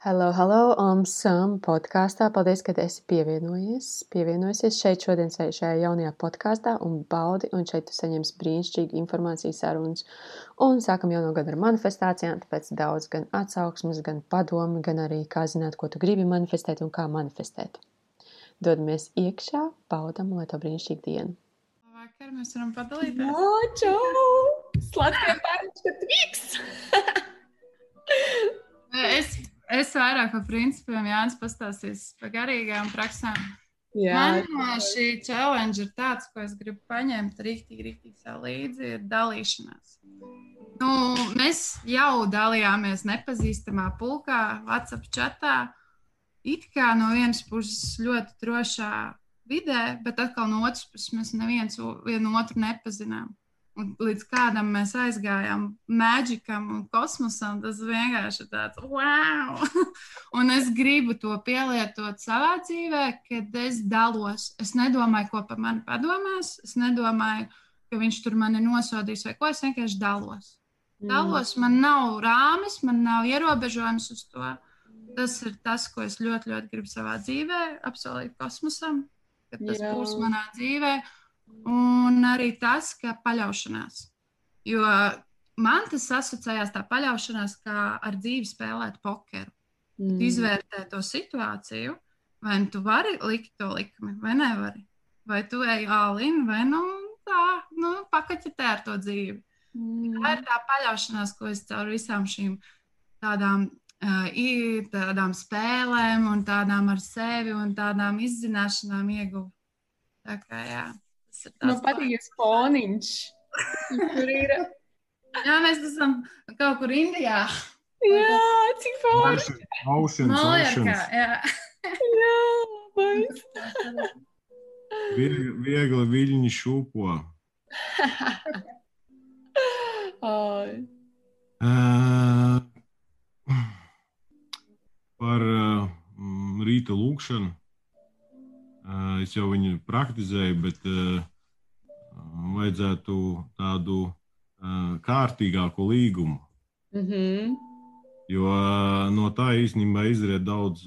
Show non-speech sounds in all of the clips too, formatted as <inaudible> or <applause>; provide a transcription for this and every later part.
Hello, hello, um, Sam podkāstā. Paldies, ka esi pievienojies. Pievienojusies šeit šodien šajā jaunajā podkāstā un baudi, un šeit tu saņemsi brīnišķīgu informāciju sarunas. Un sākam jauno gadu ar manifestācijām, tāpēc daudz gan atsauksmes, gan padomi, gan arī kā zināt, ko tu gribi manifestēt un kā manifestēt. Dodamies iekšā, baudam, lai tev brīnišķīga diena. Vakar mēs varam padalīties. O, čau! Slatkie bērni, ka tvīks! <laughs> Es vairāk par principiem Jānis pastāstīs par garīgām praksēm. Jā, Man šī challenge ir tāds, ko es gribu paņemt rīktīgi, rīktīgi sev līdzi, ir dalīšanās. Nu, mēs jau dalījāmies nepazīstamā pulkā, WhatsApp chatā. It kā no vienas puses ļoti drošā vidē, bet atkal no otras puses mēs neviens vienu otru nepazinām. Un līdz kādam mēs aizgājām, maģikam un kosmosam, tas vienkārši ir tāds wow! <laughs> un es gribu to pielietot savā dzīvē, kad es dalos. Es nedomāju, ko par mani padomās, es nedomāju, ka viņš tur mani nosodīs vai ko, es vienkārši dalos. Mm. Dalos, man nav rāmis, man nav ierobežojums uz to. Tas ir tas, ko es ļoti, ļoti gribu savā dzīvē, apsolīt kosmosam, ka tas Jā. būs manā dzīvēm Un arī tas, ka paļaušanās. Jo man tas asociējās tā paļaušanās, kā ar dzīvi spēlēt pokeru. Mm. Izvērtē to situāciju, vai nu tu vari likt to likmi, vai nevari. Vai tu ej ālin, vai nu tā, nu, pakaķetē ar to dzīvi. Mm. Tā ir tā paļaušanās, ko es caur visām šīm tādām, uh, tādām spēlēm, un tādām ar sevi un tādām izzināšanām ieguvu. Tā kā jā. Man patīk foniņš. Tur ir. Jā, mēs esam kaut kur Indijā. Jā, cik forši. Oceans, Maljorkā, jā. jā, labais. Viegli, viegli viļņi šūpo. uh, par uh, rīta lūkšanu. Uh, es jau viņu praktizēju, bet uh, vajadzētu tādu uh, kārtīgāku līgumu. Mm -hmm. Jo no tā īstenībā izriet daudz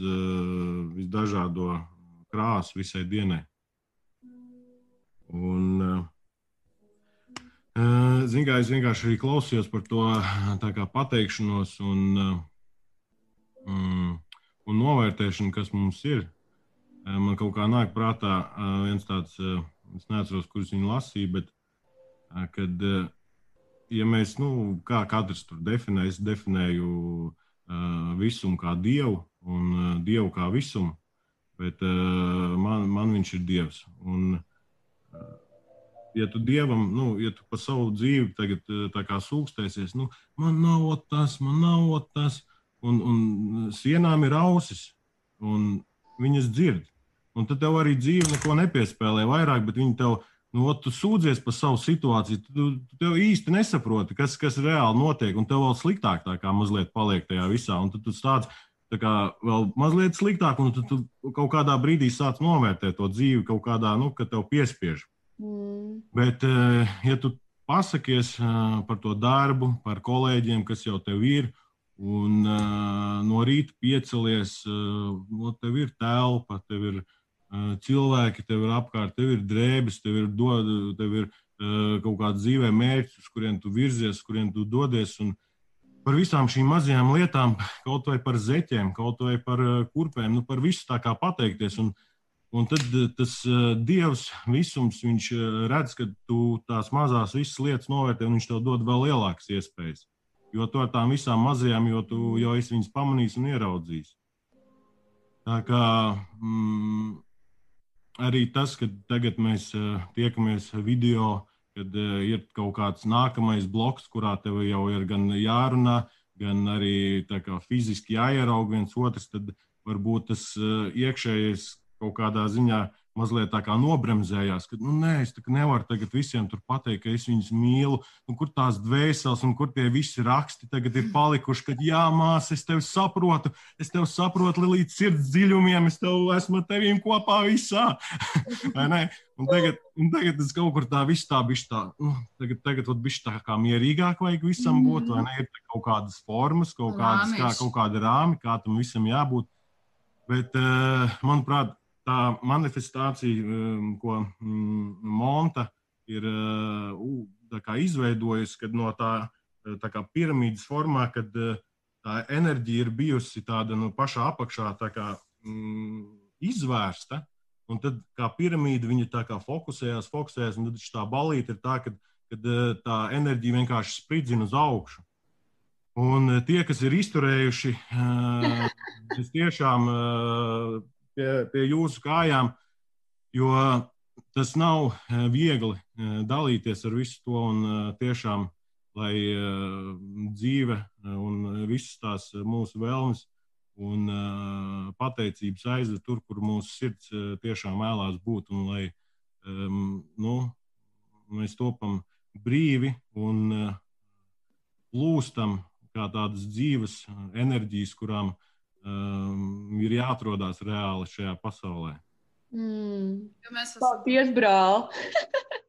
visdažādo krāsu visai dienai. Un, Ziniet, kā es vienkārši arī klausījos par to pateikšanos un, mm, un novērtēšanu, kas mums ir. Man kaut kā nāk prātā viens tāds es neatceros, kurus viņi lasīja, bet kad, ja mēs, nu, kā katrs tur definē, es definēju visumu kā dievu un dievu kā visumu, bet man, man viņš ir dievs. Un, ja tu dievam, nu, ja tu pa savu dzīvi tagad tā kā sūkstēsies, nu, man nav tas, man nav tas, un, un sienām ir ausis, un viņas dzird. Un tad tev arī dzīve neko nepiespēlē vairāk, bet viņi tev, nu, tu sūdzies par savu situāciju, tu, tu tev īsti nesaproti, kas, kas reāli notiek, un tev vēl sliktāk tā kā mazliet paliek tajā visā. Un tad tu stāst tā kā vēl mazliet sliktāk, un tu, tu kaut kādā brīdī sāc novērtēt to dzīvi kaut kādā, nu, ka tev piespiež. Mm. Bet, eh, ja tu pasakies eh, par to darbu, par kolēģiem, kas jau tev ir, un eh, no rīta piecelies, no tev ir telpa, tev ir cilvēki tev ir apkārt, tev ir drēbes, tev ir, dod, tev ir kaut kāda dzīvē mērķis, uz kurien tu virzies, uz kurien tu dodies. Un par visām šīm mazajām lietām, <laughs> kaut vai par zeķiem, kaut vai par kurpēm, nu, par visu tā kā pateikties. Un, un tad tas Dievs visums, viņš redz, ka tu tās mazās visas lietas novērtē, un viņš tev dod vēl lielākas iespējas. Jo to ar tām visām mazajām, jo tu jau esi viņas pamanījis un ieraudzījis. Tā kā mm, arī tas, ka tagad mēs uh, tiekamies video, kad uh, ir kaut kāds nākamais bloks, kurā tev jau ir gan jārunā, gan arī kā, fiziski jāieraug viens otrs, tad varbūt tas uh, iekšējais kaut kādā ziņā mazliet tā kā nobremzējās, ka, nu, nē, es nevaru tagad visiem tur pateikt, ka es viņus mīlu, un kur tās dvēseles, un kur tie visi raksti tagad ir palikuši, ka, jā, māsa, es tevi saprotu, es tevi saprotu līdz sirds dziļumiem, es tev esmu tevīm kopā visā. <laughs> un tagad, un tagad es kaut kur tā viss tā bišķi tā, nu, tagad, tagad vat tā kā mierīgāk vajag visam būt, vai ne, ir kaut kādas formas, kaut kādas, kā, kaut kāda rāmi, kā tam visam jābūt. Bet, uh, manuprāt, tā manifestācija, um, ko mm, Monta ir uh, izveidojusi, kad no tā, uh, tā kā piramīdas formā, kad uh, tā enerģija ir bijusi tāda no nu, pašā apakšā kā, mm, izvērsta. Un tad, kā piramīda, viņa tā kā fokusējās, fokusējās, un tad tā balīta ir tā, ka kad, tā enerģija vienkārši spridzina uz augšu. Un tie, kas ir izturējuši, <laughs> es tiešām pie, pie jūsu kājām, jo tas nav e, viegli e, dalīties ar visu to un e, tiešām, lai dzīve un visas tās mūsu vēlmes un pateicības aizved tur, kur mūsu sirds tiešām vēlās būt un lai nu, mēs topam brīvi un plūstam kā tādas dzīves enerģijas, kurām uh, um, ir jāatrodas reāli šajā pasaulē. Mm. Mēs esam... Paldies, brāl! <laughs> <laughs>